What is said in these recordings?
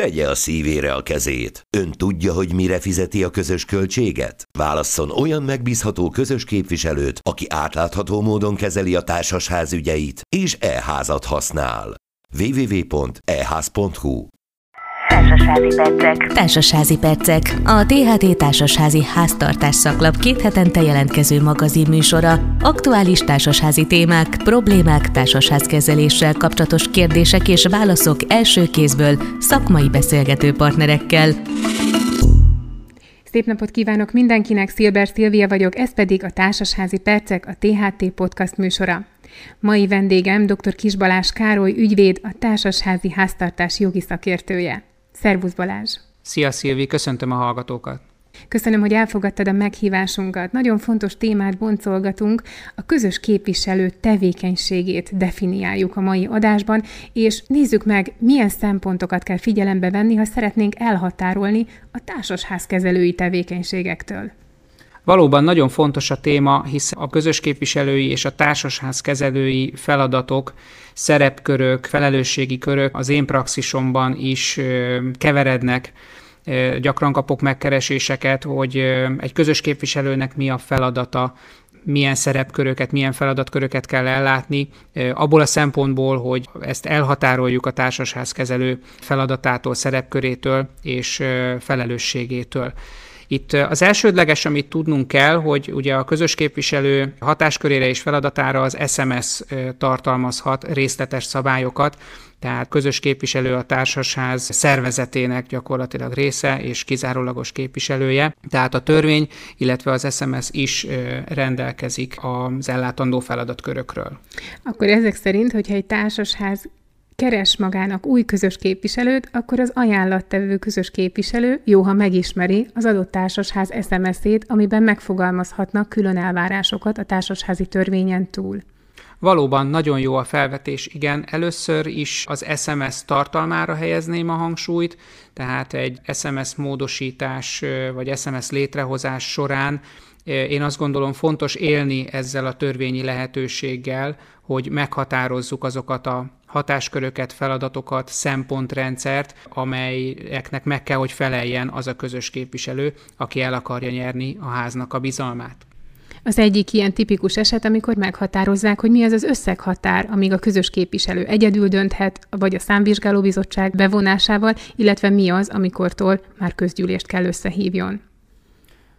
Tegye a szívére a kezét. Ön tudja, hogy mire fizeti a közös költséget? Válasszon olyan megbízható közös képviselőt, aki átlátható módon kezeli a társasház ügyeit, és e-házat használ. www.eház.hu Társasházi percek. Társasházi percek. A THT Társasházi Háztartás szaklap két hetente jelentkező magazin műsora. Aktuális társasházi témák, problémák, társasházkezeléssel kapcsolatos kérdések és válaszok első kézből szakmai beszélgető partnerekkel. Szép napot kívánok mindenkinek, Szilber Szilvia vagyok, ez pedig a Társasházi Percek, a THT podcast műsora. Mai vendégem dr. Kisbalás Károly ügyvéd, a Társasházi Háztartás jogi szakértője. Szervusz Balázs! Szia Szilvi, köszöntöm a hallgatókat! Köszönöm, hogy elfogadtad a meghívásunkat. Nagyon fontos témát boncolgatunk, a közös képviselő tevékenységét definiáljuk a mai adásban, és nézzük meg, milyen szempontokat kell figyelembe venni, ha szeretnénk elhatárolni a társasházkezelői tevékenységektől. Valóban nagyon fontos a téma, hisz a közös képviselői és a társasház kezelői feladatok, szerepkörök, felelősségi körök az én praxisomban is keverednek. Gyakran kapok megkereséseket, hogy egy közös képviselőnek mi a feladata, milyen szerepköröket, milyen feladatköröket kell ellátni, abból a szempontból, hogy ezt elhatároljuk a társasházkezelő feladatától, szerepkörétől és felelősségétől. Itt az elsődleges, amit tudnunk kell, hogy ugye a közös képviselő hatáskörére és feladatára az SMS tartalmazhat részletes szabályokat, tehát közös képviselő a társasház szervezetének gyakorlatilag része és kizárólagos képviselője. Tehát a törvény, illetve az SMS is rendelkezik az ellátandó feladatkörökről. Akkor ezek szerint, hogyha egy társasház keres magának új közös képviselőt, akkor az ajánlattevő közös képviselő jó, ha megismeri az adott társasház SMS-ét, amiben megfogalmazhatnak külön elvárásokat a társasházi törvényen túl. Valóban nagyon jó a felvetés, igen. Először is az SMS tartalmára helyezném a hangsúlyt, tehát egy SMS módosítás vagy SMS létrehozás során én azt gondolom fontos élni ezzel a törvényi lehetőséggel, hogy meghatározzuk azokat a hatásköröket, feladatokat, szempontrendszert, amelyeknek meg kell, hogy feleljen az a közös képviselő, aki el akarja nyerni a háznak a bizalmát. Az egyik ilyen tipikus eset, amikor meghatározzák, hogy mi az az összeghatár, amíg a közös képviselő egyedül dönthet, vagy a számvizsgálóbizottság bevonásával, illetve mi az, amikortól már közgyűlést kell összehívjon.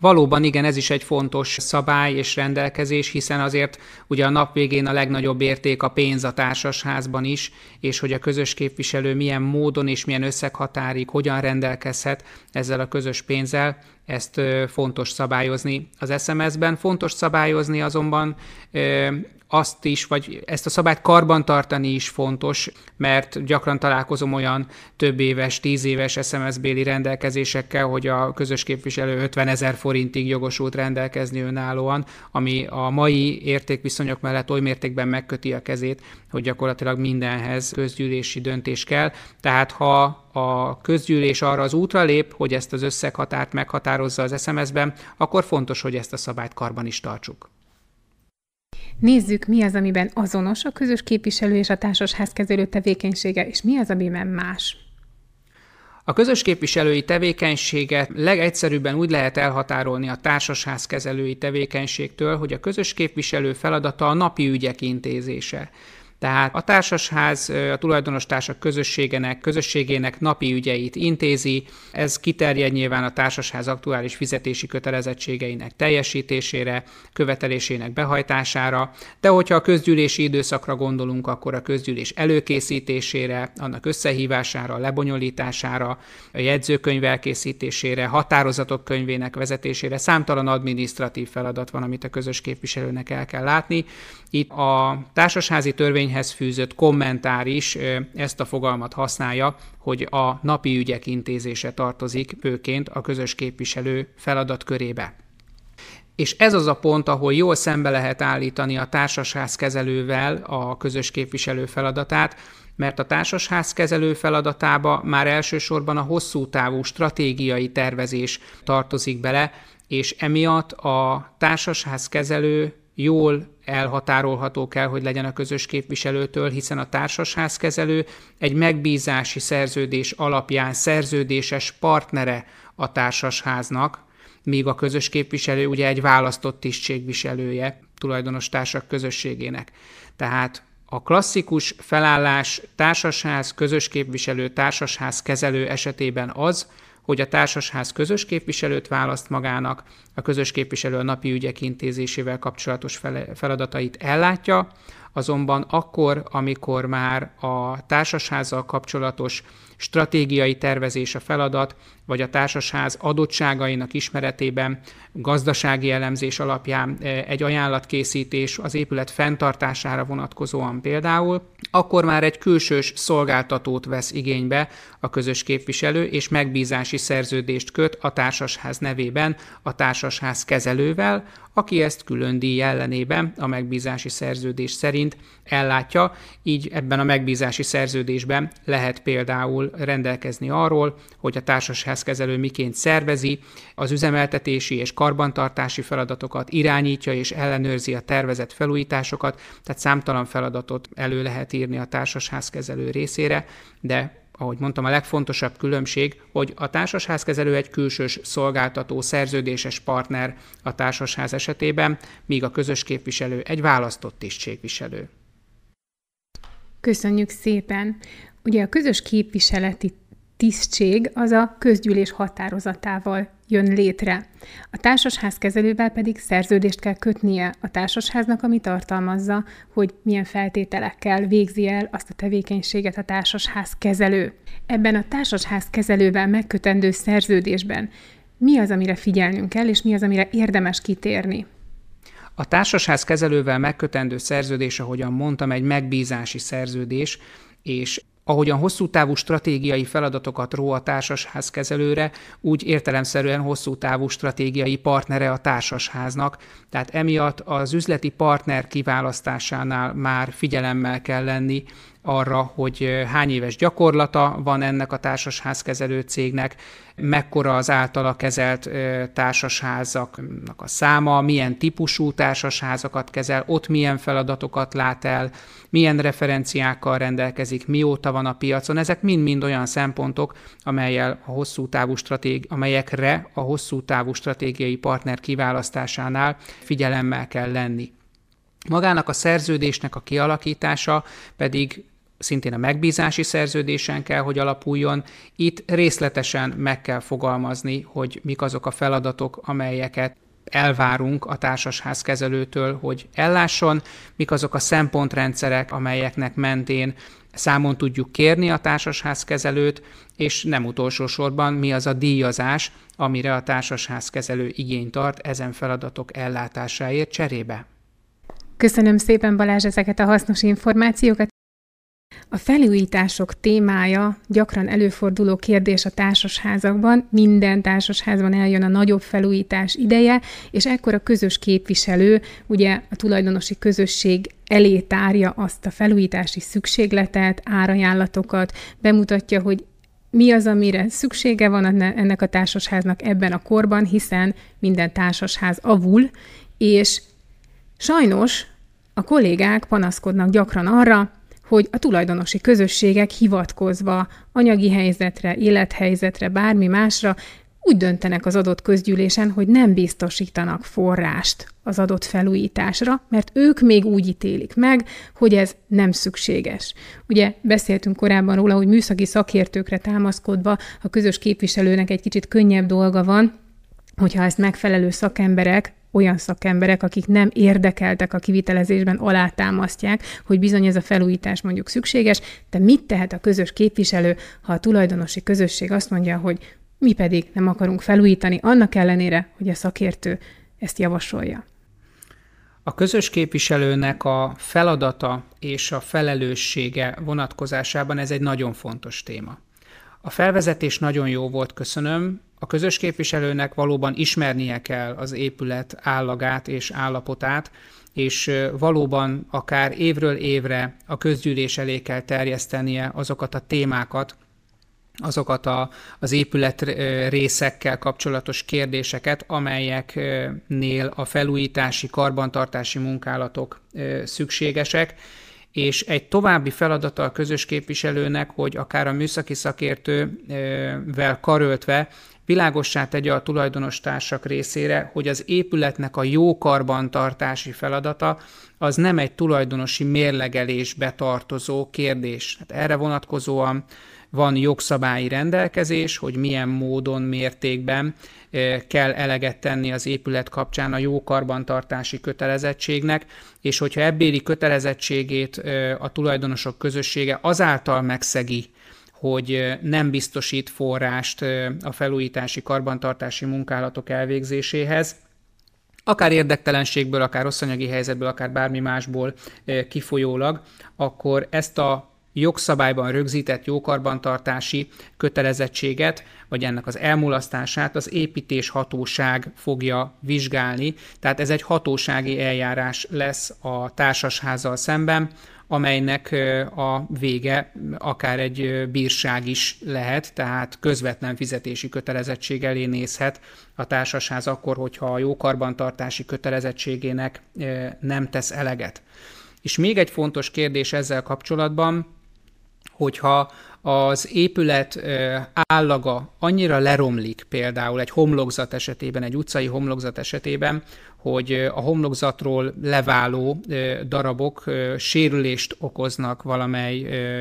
Valóban igen, ez is egy fontos szabály és rendelkezés, hiszen azért ugye a nap végén a legnagyobb érték a pénz a társasházban is, és hogy a közös képviselő milyen módon és milyen összeghatárig hogyan rendelkezhet ezzel a közös pénzzel, ezt fontos szabályozni az SMS-ben. Fontos szabályozni azonban azt is, vagy ezt a szabályt karban tartani is fontos, mert gyakran találkozom olyan több éves, tíz éves SMS-béli rendelkezésekkel, hogy a közös képviselő 50 ezer forintig jogosult rendelkezni önállóan, ami a mai értékviszonyok mellett oly mértékben megköti a kezét, hogy gyakorlatilag mindenhez közgyűlési döntés kell. Tehát ha a közgyűlés arra az útra lép, hogy ezt az összeghatárt meghatározza az SMS-ben, akkor fontos, hogy ezt a szabályt karban is tartsuk. Nézzük, mi az, amiben azonos a közös képviselő és a társasházkezelő tevékenysége, és mi az, amiben más. A közös képviselői tevékenységet legegyszerűbben úgy lehet elhatárolni a társasházkezelői tevékenységtől, hogy a közös képviselő feladata a napi ügyek intézése. Tehát a társasház a tulajdonos társak közösségének, közösségének napi ügyeit intézi, ez kiterjed nyilván a társasház aktuális fizetési kötelezettségeinek teljesítésére, követelésének behajtására, de hogyha a közgyűlési időszakra gondolunk, akkor a közgyűlés előkészítésére, annak összehívására, lebonyolítására, a jegyzőkönyv elkészítésére, határozatok könyvének vezetésére, számtalan adminisztratív feladat van, amit a közös képviselőnek el kell látni. Itt a társasházi törvény törvényhez fűzött kommentár is ezt a fogalmat használja, hogy a napi ügyek intézése tartozik főként a közös képviselő feladatkörébe. És ez az a pont, ahol jól szembe lehet állítani a társasházkezelővel a közös képviselő feladatát, mert a társasházkezelő feladatába már elsősorban a hosszú távú stratégiai tervezés tartozik bele, és emiatt a társasházkezelő jól elhatárolható kell, hogy legyen a közös képviselőtől, hiszen a társasházkezelő egy megbízási szerződés alapján szerződéses partnere a társasháznak, míg a közös képviselő ugye egy választott tisztségviselője tulajdonos társak közösségének. Tehát a klasszikus felállás társasház, közös képviselő, társasház kezelő esetében az, hogy a társasház közös képviselőt választ magának, a közös képviselő a napi ügyek intézésével kapcsolatos feladatait ellátja, azonban akkor, amikor már a társasházzal kapcsolatos stratégiai tervezés a feladat, vagy a társasház adottságainak ismeretében gazdasági elemzés alapján e, egy ajánlatkészítés az épület fenntartására vonatkozóan például, akkor már egy külsős szolgáltatót vesz igénybe a közös képviselő, és megbízási szerződést köt a társasház nevében a társasház kezelővel, aki ezt külön díj ellenében a megbízási szerződés szerint ellátja, így ebben a megbízási szerződésben lehet például rendelkezni arról, hogy a társasházkezelő miként szervezi az üzemeltetési és karbantartási feladatokat, irányítja és ellenőrzi a tervezett felújításokat, tehát számtalan feladatot elő lehet írni a társasházkezelő részére, de ahogy mondtam, a legfontosabb különbség, hogy a társasházkezelő egy külsős szolgáltató, szerződéses partner a társasház esetében, míg a közös képviselő egy választott tisztségviselő. Köszönjük szépen! Ugye a közös képviseleti tisztség az a közgyűlés határozatával jön létre. A társasház kezelővel pedig szerződést kell kötnie a társasháznak, ami tartalmazza, hogy milyen feltételekkel végzi el azt a tevékenységet a társasház kezelő. Ebben a társasház kezelővel megkötendő szerződésben mi az, amire figyelnünk kell, és mi az, amire érdemes kitérni? A társasház kezelővel megkötendő szerződés, ahogyan mondtam, egy megbízási szerződés, és ahogyan hosszú távú stratégiai feladatokat ró a társasház kezelőre, úgy értelemszerűen hosszú távú stratégiai partnere a társasháznak, tehát emiatt az üzleti partner kiválasztásánál már figyelemmel kell lenni arra, hogy hány éves gyakorlata van ennek a társasházkezelő cégnek, mekkora az általa kezelt társasházaknak a száma, milyen típusú társasházakat kezel, ott milyen feladatokat lát el, milyen referenciákkal rendelkezik, mióta van a piacon. Ezek mind-mind olyan szempontok, amelyel a hosszú távú stratég, amelyekre a hosszú távú stratégiai partner kiválasztásánál figyelemmel kell lenni. Magának a szerződésnek a kialakítása pedig szintén a megbízási szerződésen kell, hogy alapuljon. Itt részletesen meg kell fogalmazni, hogy mik azok a feladatok, amelyeket elvárunk a társasház kezelőtől, hogy ellásson, mik azok a szempontrendszerek, amelyeknek mentén számon tudjuk kérni a társasház kezelőt, és nem utolsó sorban mi az a díjazás, amire a társasház kezelő igényt tart ezen feladatok ellátásáért cserébe. Köszönöm szépen Balázs ezeket a hasznos információkat. A felújítások témája gyakran előforduló kérdés a társasházakban. Minden társasházban eljön a nagyobb felújítás ideje, és ekkor a közös képviselő, ugye a tulajdonosi közösség elé tárja azt a felújítási szükségletet, árajánlatokat, bemutatja, hogy mi az, amire szüksége van ennek a társasháznak ebben a korban, hiszen minden társasház avul, és sajnos a kollégák panaszkodnak gyakran arra, hogy a tulajdonosi közösségek hivatkozva anyagi helyzetre, élethelyzetre, bármi másra úgy döntenek az adott közgyűlésen, hogy nem biztosítanak forrást az adott felújításra, mert ők még úgy ítélik meg, hogy ez nem szükséges. Ugye beszéltünk korábban róla, hogy műszaki szakértőkre támaszkodva a közös képviselőnek egy kicsit könnyebb dolga van, hogyha ezt megfelelő szakemberek olyan szakemberek, akik nem érdekeltek a kivitelezésben, alátámasztják, hogy bizony ez a felújítás mondjuk szükséges, de mit tehet a közös képviselő, ha a tulajdonosi közösség azt mondja, hogy mi pedig nem akarunk felújítani, annak ellenére, hogy a szakértő ezt javasolja. A közös képviselőnek a feladata és a felelőssége vonatkozásában ez egy nagyon fontos téma. A felvezetés nagyon jó volt, köszönöm. A közös képviselőnek valóban ismernie kell az épület állagát és állapotát, és valóban akár évről évre a közgyűlés elé kell terjesztenie azokat a témákat, azokat a, az épület részekkel kapcsolatos kérdéseket, amelyeknél a felújítási, karbantartási munkálatok szükségesek, és egy további feladata a közös képviselőnek, hogy akár a műszaki szakértővel karöltve világossá tegye a tulajdonos társak részére, hogy az épületnek a jó karbantartási feladata az nem egy tulajdonosi mérlegelésbe tartozó kérdés. Hát erre vonatkozóan van jogszabályi rendelkezés, hogy milyen módon, mértékben kell eleget tenni az épület kapcsán a jó karbantartási kötelezettségnek, és hogyha ebbéli kötelezettségét a tulajdonosok közössége azáltal megszegi, hogy nem biztosít forrást a felújítási karbantartási munkálatok elvégzéséhez, akár érdektelenségből, akár rossz anyagi helyzetből, akár bármi másból kifolyólag, akkor ezt a jogszabályban rögzített jókarbantartási kötelezettséget, vagy ennek az elmulasztását az építés hatóság fogja vizsgálni. Tehát ez egy hatósági eljárás lesz a társasházzal szemben, amelynek a vége akár egy bírság is lehet, tehát közvetlen fizetési kötelezettség elé nézhet a társasház akkor, hogyha a jókarbantartási kötelezettségének nem tesz eleget. És még egy fontos kérdés ezzel kapcsolatban, hogyha az épület állaga annyira leromlik, például egy homlokzat esetében, egy utcai homlokzat esetében, hogy a homlokzatról leváló darabok sérülést okoznak valamely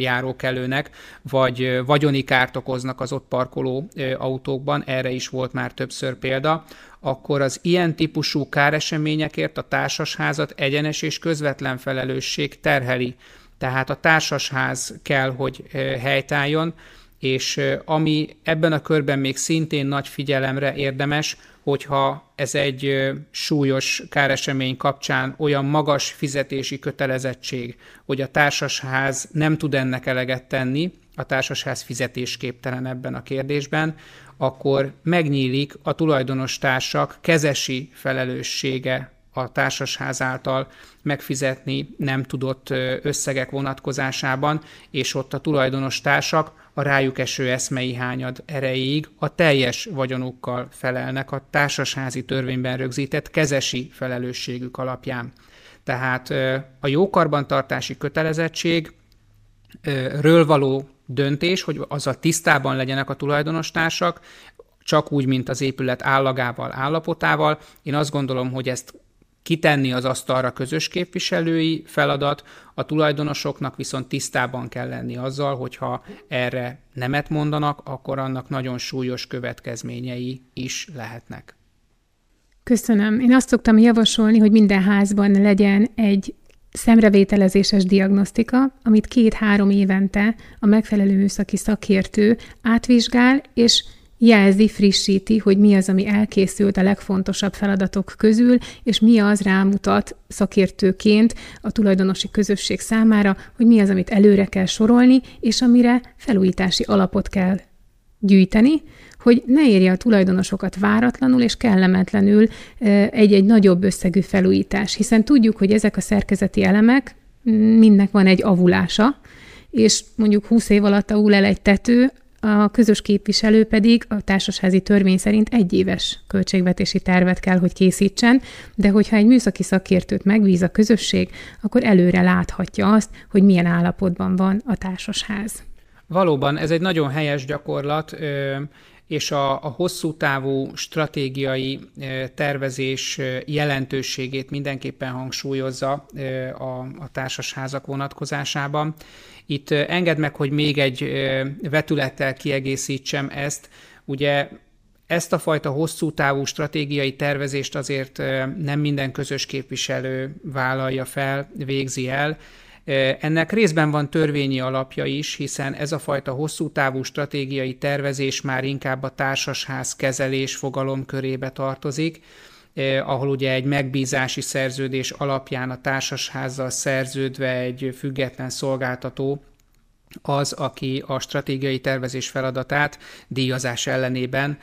járókelőnek, vagy vagyoni kárt okoznak az ott parkoló autókban, erre is volt már többször példa, akkor az ilyen típusú káreseményekért a társasházat egyenes és közvetlen felelősség terheli tehát a társasház kell, hogy helytálljon, és ami ebben a körben még szintén nagy figyelemre érdemes, hogyha ez egy súlyos káresemény kapcsán olyan magas fizetési kötelezettség, hogy a társasház nem tud ennek eleget tenni, a társasház fizetésképtelen ebben a kérdésben, akkor megnyílik a tulajdonos társak kezesi felelőssége a társasház által megfizetni nem tudott összegek vonatkozásában, és ott a tulajdonos társak a rájuk eső eszmei hányad erejéig a teljes vagyonukkal felelnek a társasházi törvényben rögzített kezesi felelősségük alapján. Tehát a jókarbantartási kötelezettség ről való döntés, hogy az a tisztában legyenek a tulajdonostársak, csak úgy, mint az épület állagával, állapotával. Én azt gondolom, hogy ezt kitenni az asztalra közös képviselői feladat, a tulajdonosoknak viszont tisztában kell lenni azzal, hogyha erre nemet mondanak, akkor annak nagyon súlyos következményei is lehetnek. Köszönöm. Én azt szoktam javasolni, hogy minden házban legyen egy szemrevételezéses diagnosztika, amit két-három évente a megfelelő műszaki szakértő átvizsgál, és jelzi, frissíti, hogy mi az, ami elkészült a legfontosabb feladatok közül, és mi az rámutat szakértőként a tulajdonosi közösség számára, hogy mi az, amit előre kell sorolni, és amire felújítási alapot kell gyűjteni, hogy ne érje a tulajdonosokat váratlanul és kellemetlenül egy-egy nagyobb összegű felújítás, hiszen tudjuk, hogy ezek a szerkezeti elemek, mindnek van egy avulása, és mondjuk 20 év alatt avul el egy tető, a közös képviselő pedig a társasházi törvény szerint egy éves költségvetési tervet kell, hogy készítsen, de hogyha egy műszaki szakértőt megbíz a közösség, akkor előre láthatja azt, hogy milyen állapotban van a társasház. Valóban, ez egy nagyon helyes gyakorlat, és a, a hosszú távú stratégiai tervezés jelentőségét mindenképpen hangsúlyozza a, a társasházak vonatkozásában. Itt engedd meg, hogy még egy vetülettel kiegészítsem ezt. Ugye ezt a fajta hosszú távú stratégiai tervezést azért nem minden közös képviselő vállalja fel, végzi el. Ennek részben van törvényi alapja is, hiszen ez a fajta hosszú távú stratégiai tervezés már inkább a társasház kezelés fogalom körébe tartozik, ahol ugye egy megbízási szerződés alapján a társasházzal szerződve egy független szolgáltató az, aki a stratégiai tervezés feladatát díjazás ellenében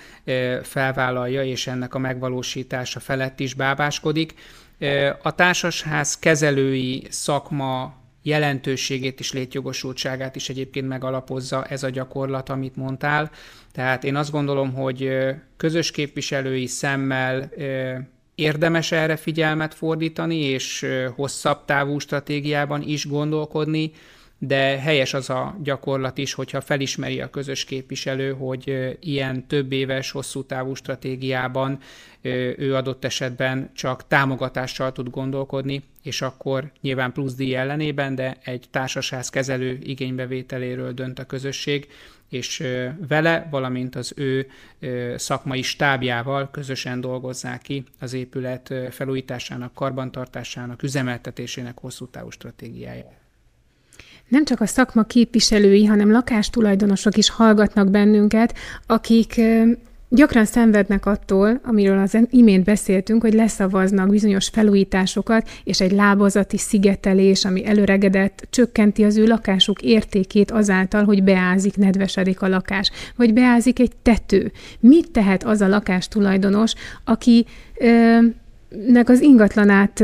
felvállalja, és ennek a megvalósítása felett is bábáskodik. A társasház kezelői szakma jelentőségét és létjogosultságát is egyébként megalapozza ez a gyakorlat, amit mondtál. Tehát én azt gondolom, hogy közös képviselői szemmel érdemes erre figyelmet fordítani, és hosszabb távú stratégiában is gondolkodni, de helyes az a gyakorlat is, hogyha felismeri a közös képviselő, hogy ilyen több éves, hosszú távú stratégiában ő adott esetben csak támogatással tud gondolkodni, és akkor nyilván plusz díj ellenében, de egy társasház kezelő igénybevételéről dönt a közösség, és vele, valamint az ő szakmai stábjával közösen dolgozzák ki az épület felújításának, karbantartásának, üzemeltetésének hosszú távú stratégiáját. Nem csak a szakma képviselői, hanem lakástulajdonosok is hallgatnak bennünket, akik gyakran szenvednek attól, amiről az imént beszéltünk, hogy leszavaznak bizonyos felújításokat, és egy lábazati szigetelés, ami előregedett, csökkenti az ő lakásuk értékét azáltal, hogy beázik, nedvesedik a lakás, vagy beázik egy tető. Mit tehet az a lakástulajdonos, aki ö, nek az ingatlanát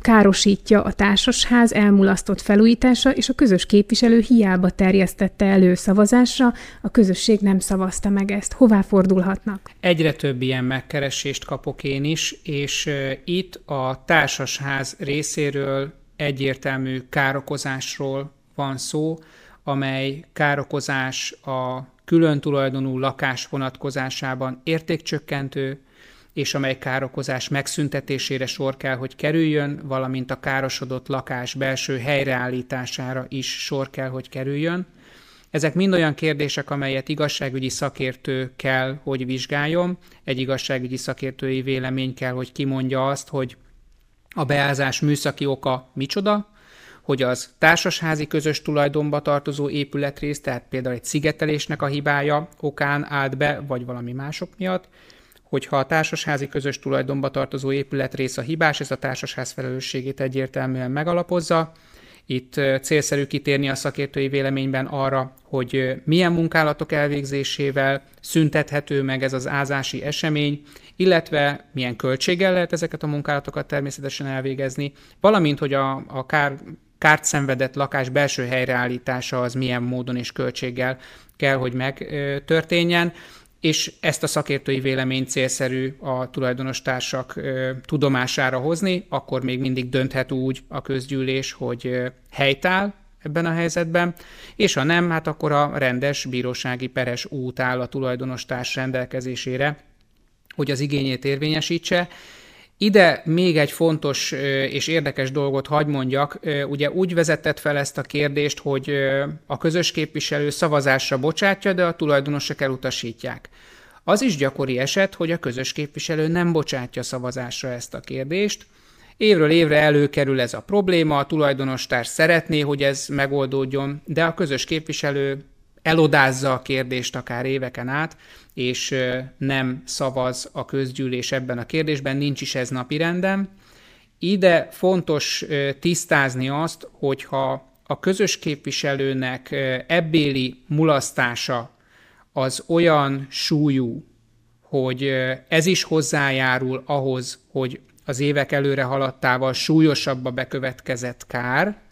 károsítja a társasház elmulasztott felújítása, és a közös képviselő hiába terjesztette elő szavazásra, a közösség nem szavazta meg ezt. Hová fordulhatnak? Egyre több ilyen megkeresést kapok én is, és itt a társasház részéről egyértelmű károkozásról van szó, amely károkozás a külön tulajdonú lakás vonatkozásában értékcsökkentő, és amely károkozás megszüntetésére sor kell, hogy kerüljön, valamint a károsodott lakás belső helyreállítására is sor kell, hogy kerüljön. Ezek mind olyan kérdések, amelyet igazságügyi szakértő kell, hogy vizsgáljon. Egy igazságügyi szakértői vélemény kell, hogy kimondja azt, hogy a beázás műszaki oka micsoda, hogy az társasházi közös tulajdonba tartozó épületrész, tehát például egy szigetelésnek a hibája okán állt be, vagy valami mások miatt, hogyha a társasházi közös tulajdonba tartozó épületrész a hibás, ez a társasház felelősségét egyértelműen megalapozza. Itt célszerű kitérni a szakértői véleményben arra, hogy milyen munkálatok elvégzésével szüntethető meg ez az ázási esemény, illetve milyen költséggel lehet ezeket a munkálatokat természetesen elvégezni, valamint, hogy a, a kár, kárt szenvedett lakás belső helyreállítása az milyen módon és költséggel kell, hogy megtörténjen és ezt a szakértői véleményt célszerű a tulajdonos társak tudomására hozni, akkor még mindig dönthet úgy a közgyűlés, hogy helytáll ebben a helyzetben, és ha nem, hát akkor a rendes bírósági peres út áll a tulajdonos társ rendelkezésére, hogy az igényét érvényesítse, ide még egy fontos és érdekes dolgot hagy mondjak. Ugye úgy vezetett fel ezt a kérdést, hogy a közös képviselő szavazásra bocsátja, de a tulajdonosok elutasítják. Az is gyakori eset, hogy a közös képviselő nem bocsátja szavazásra ezt a kérdést, Évről évre előkerül ez a probléma, a tulajdonostárs szeretné, hogy ez megoldódjon, de a közös képviselő elodázza a kérdést akár éveken át, és nem szavaz a közgyűlés ebben a kérdésben, nincs is ez napirenden. Ide fontos tisztázni azt, hogyha a közös képviselőnek ebbéli mulasztása az olyan súlyú, hogy ez is hozzájárul ahhoz, hogy az évek előre haladtával súlyosabb a bekövetkezett kár,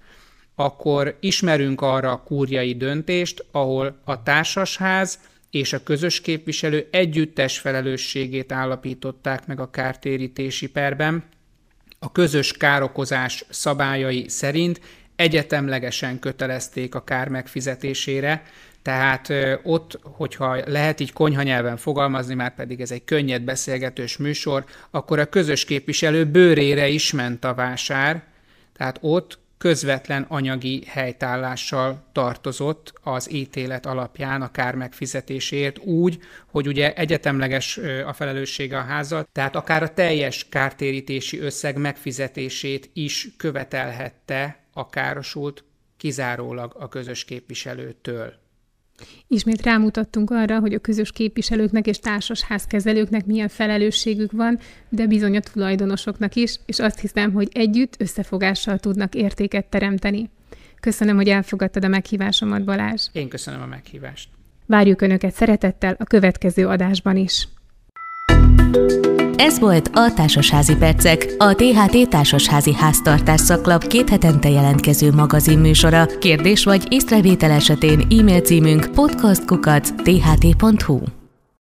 akkor ismerünk arra a kúriai döntést, ahol a társasház és a közös képviselő együttes felelősségét állapították meg a kártérítési perben. A közös károkozás szabályai szerint egyetemlegesen kötelezték a kár megfizetésére, tehát ott, hogyha lehet így konyha nyelven fogalmazni, már pedig ez egy könnyed beszélgetős műsor, akkor a közös képviselő bőrére is ment a vásár, tehát ott közvetlen anyagi helytállással tartozott az ítélet alapján a kár megfizetésért úgy, hogy ugye egyetemleges a felelőssége a házal, tehát akár a teljes kártérítési összeg megfizetését is követelhette a károsult kizárólag a közös képviselőtől. Ismét rámutattunk arra, hogy a közös képviselőknek és társasházkezelőknek milyen felelősségük van, de bizony a tulajdonosoknak is, és azt hiszem, hogy együtt összefogással tudnak értéket teremteni. Köszönöm, hogy elfogadtad a meghívásomat, Balázs. Én köszönöm a meghívást. Várjuk Önöket szeretettel a következő adásban is. Ez volt a Társasházi Percek, a THT Társasházi Háztartás szaklap két hetente jelentkező magazinműsora. Kérdés vagy észrevétel esetén e-mail címünk podcastkukac.tht.hu